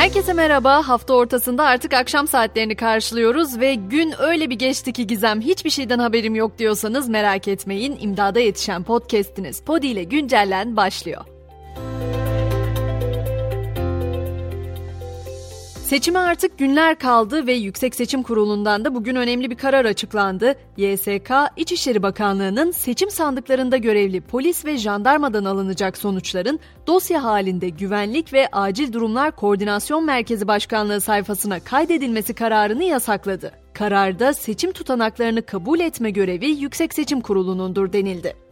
Herkese merhaba. Hafta ortasında artık akşam saatlerini karşılıyoruz ve gün öyle bir geçti ki Gizem hiçbir şeyden haberim yok diyorsanız merak etmeyin. İmdada yetişen podcast'iniz Podi ile güncellen başlıyor. Seçime artık günler kaldı ve Yüksek Seçim Kurulu'ndan da bugün önemli bir karar açıklandı. YSK, İçişleri Bakanlığı'nın seçim sandıklarında görevli polis ve jandarmadan alınacak sonuçların dosya halinde Güvenlik ve Acil Durumlar Koordinasyon Merkezi Başkanlığı sayfasına kaydedilmesi kararını yasakladı. Kararda seçim tutanaklarını kabul etme görevi Yüksek Seçim Kurulu'nundur denildi.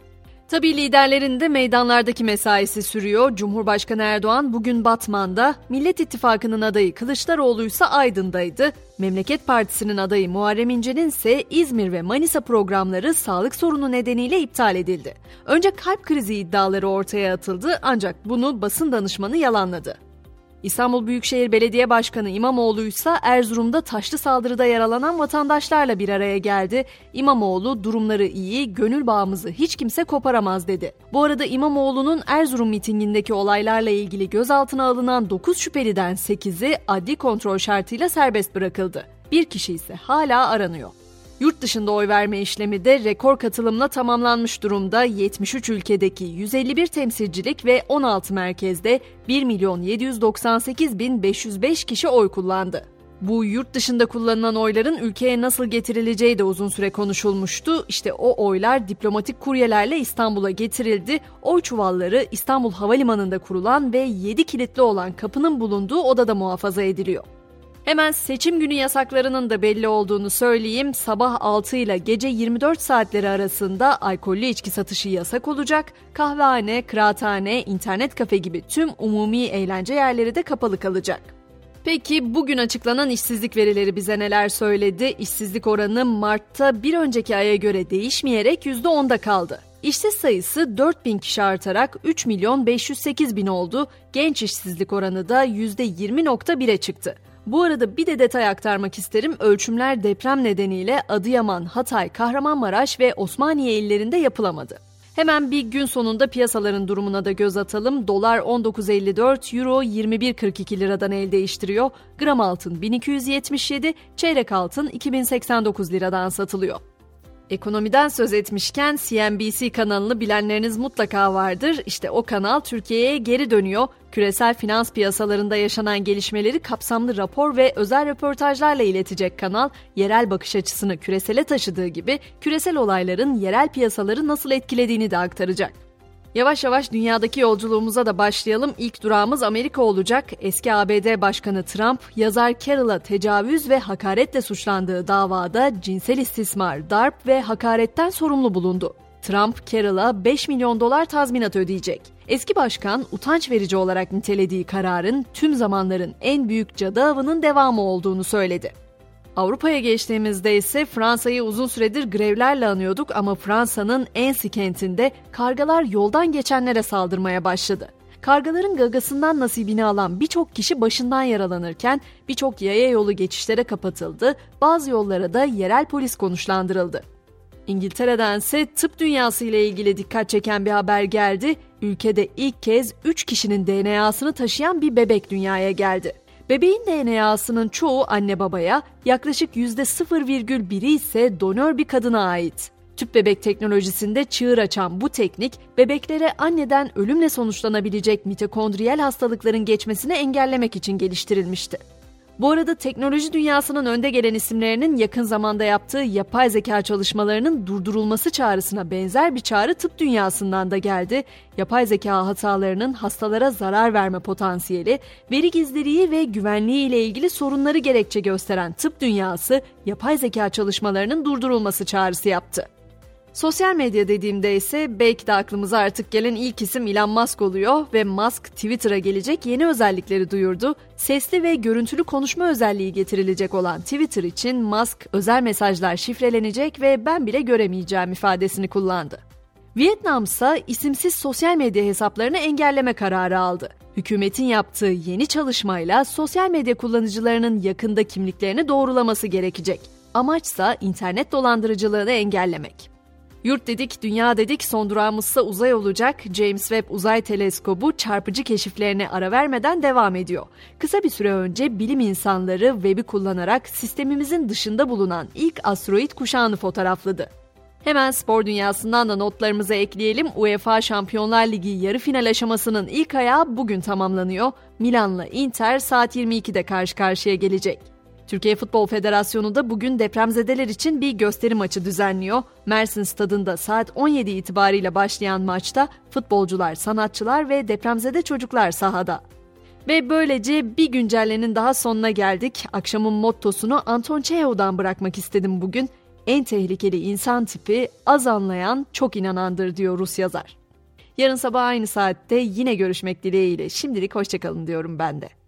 Tabii liderlerin de meydanlardaki mesaisi sürüyor. Cumhurbaşkanı Erdoğan bugün Batman'da, Millet İttifakı'nın adayı Kılıçdaroğlu ise Aydın'daydı. Memleket Partisi'nin adayı Muharrem İnce'nin ise İzmir ve Manisa programları sağlık sorunu nedeniyle iptal edildi. Önce kalp krizi iddiaları ortaya atıldı ancak bunu basın danışmanı yalanladı. İstanbul Büyükşehir Belediye Başkanı İmamoğlu ise Erzurum'da taşlı saldırıda yaralanan vatandaşlarla bir araya geldi. İmamoğlu durumları iyi, gönül bağımızı hiç kimse koparamaz dedi. Bu arada İmamoğlu'nun Erzurum mitingindeki olaylarla ilgili gözaltına alınan 9 şüpheliden 8'i adli kontrol şartıyla serbest bırakıldı. Bir kişi ise hala aranıyor. Yurt dışında oy verme işlemi de rekor katılımla tamamlanmış durumda. 73 ülkedeki 151 temsilcilik ve 16 merkezde 1 milyon 798 bin 505 kişi oy kullandı. Bu yurt dışında kullanılan oyların ülkeye nasıl getirileceği de uzun süre konuşulmuştu. İşte o oylar diplomatik kuryelerle İstanbul'a getirildi. Oy çuvalları İstanbul Havalimanı'nda kurulan ve 7 kilitli olan kapının bulunduğu odada muhafaza ediliyor. Hemen seçim günü yasaklarının da belli olduğunu söyleyeyim. Sabah 6 ile gece 24 saatleri arasında alkollü içki satışı yasak olacak. Kahvehane, kıraathane, internet kafe gibi tüm umumi eğlence yerleri de kapalı kalacak. Peki bugün açıklanan işsizlik verileri bize neler söyledi? İşsizlik oranı Mart'ta bir önceki aya göre değişmeyerek %10'da kaldı. İşsiz sayısı 4 bin kişi artarak 3 milyon 508 bin oldu. Genç işsizlik oranı da %20.1'e çıktı. Bu arada bir de detay aktarmak isterim. Ölçümler deprem nedeniyle Adıyaman, Hatay, Kahramanmaraş ve Osmaniye illerinde yapılamadı. Hemen bir gün sonunda piyasaların durumuna da göz atalım. Dolar 19.54, Euro 21.42 liradan el değiştiriyor. Gram altın 1277, çeyrek altın 2089 liradan satılıyor. Ekonomiden söz etmişken CNBC kanalını bilenleriniz mutlaka vardır. İşte o kanal Türkiye'ye geri dönüyor. Küresel finans piyasalarında yaşanan gelişmeleri kapsamlı rapor ve özel röportajlarla iletecek kanal, yerel bakış açısını küresele taşıdığı gibi küresel olayların yerel piyasaları nasıl etkilediğini de aktaracak. Yavaş yavaş dünyadaki yolculuğumuza da başlayalım. İlk durağımız Amerika olacak. Eski ABD Başkanı Trump, yazar Carroll'a tecavüz ve hakaretle suçlandığı davada cinsel istismar, darp ve hakaretten sorumlu bulundu. Trump, Carroll'a 5 milyon dolar tazminat ödeyecek. Eski başkan utanç verici olarak nitelediği kararın tüm zamanların en büyük cadı avının devamı olduğunu söyledi. Avrupa'ya geçtiğimizde ise Fransa'yı uzun süredir grevlerle anıyorduk ama Fransa'nın Ensi kentinde kargalar yoldan geçenlere saldırmaya başladı. Kargaların gagasından nasibini alan birçok kişi başından yaralanırken birçok yaya yolu geçişlere kapatıldı, bazı yollara da yerel polis konuşlandırıldı. İngiltere'dense tıp dünyası ile ilgili dikkat çeken bir haber geldi. Ülkede ilk kez 3 kişinin DNA'sını taşıyan bir bebek dünyaya geldi. Bebeğin DNA'sının çoğu anne babaya, yaklaşık %0,1'i ise donör bir kadına ait. Tüp bebek teknolojisinde çığır açan bu teknik, bebeklere anneden ölümle sonuçlanabilecek mitokondriyel hastalıkların geçmesini engellemek için geliştirilmişti. Bu arada teknoloji dünyasının önde gelen isimlerinin yakın zamanda yaptığı yapay zeka çalışmalarının durdurulması çağrısına benzer bir çağrı tıp dünyasından da geldi. Yapay zeka hatalarının hastalara zarar verme potansiyeli, veri gizliliği ve güvenliği ile ilgili sorunları gerekçe gösteren tıp dünyası yapay zeka çalışmalarının durdurulması çağrısı yaptı. Sosyal medya dediğimde ise belki de aklımıza artık gelen ilk isim Elon Musk oluyor ve Musk Twitter'a gelecek yeni özellikleri duyurdu. Sesli ve görüntülü konuşma özelliği getirilecek olan Twitter için Musk özel mesajlar şifrelenecek ve ben bile göremeyeceğim ifadesini kullandı. Vietnam ise isimsiz sosyal medya hesaplarını engelleme kararı aldı. Hükümetin yaptığı yeni çalışmayla sosyal medya kullanıcılarının yakında kimliklerini doğrulaması gerekecek. Amaçsa internet dolandırıcılığını engellemek. Yurt dedik, dünya dedik, son durağımızsa uzay olacak. James Webb Uzay Teleskobu çarpıcı keşiflerine ara vermeden devam ediyor. Kısa bir süre önce bilim insanları Webb'i kullanarak sistemimizin dışında bulunan ilk asteroid kuşağını fotoğrafladı. Hemen spor dünyasından da notlarımıza ekleyelim. UEFA Şampiyonlar Ligi yarı final aşamasının ilk ayağı bugün tamamlanıyor. Milan'la Inter saat 22'de karşı karşıya gelecek. Türkiye Futbol Federasyonu da bugün depremzedeler için bir gösteri maçı düzenliyor. Mersin stadında saat 17 itibariyle başlayan maçta futbolcular, sanatçılar ve depremzede çocuklar sahada. Ve böylece bir güncellenin daha sonuna geldik. Akşamın mottosunu Anton Çehov'dan bırakmak istedim bugün. En tehlikeli insan tipi az anlayan, çok inanandır diyor Rus yazar. Yarın sabah aynı saatte yine görüşmek dileğiyle. Şimdilik hoşçakalın diyorum ben de.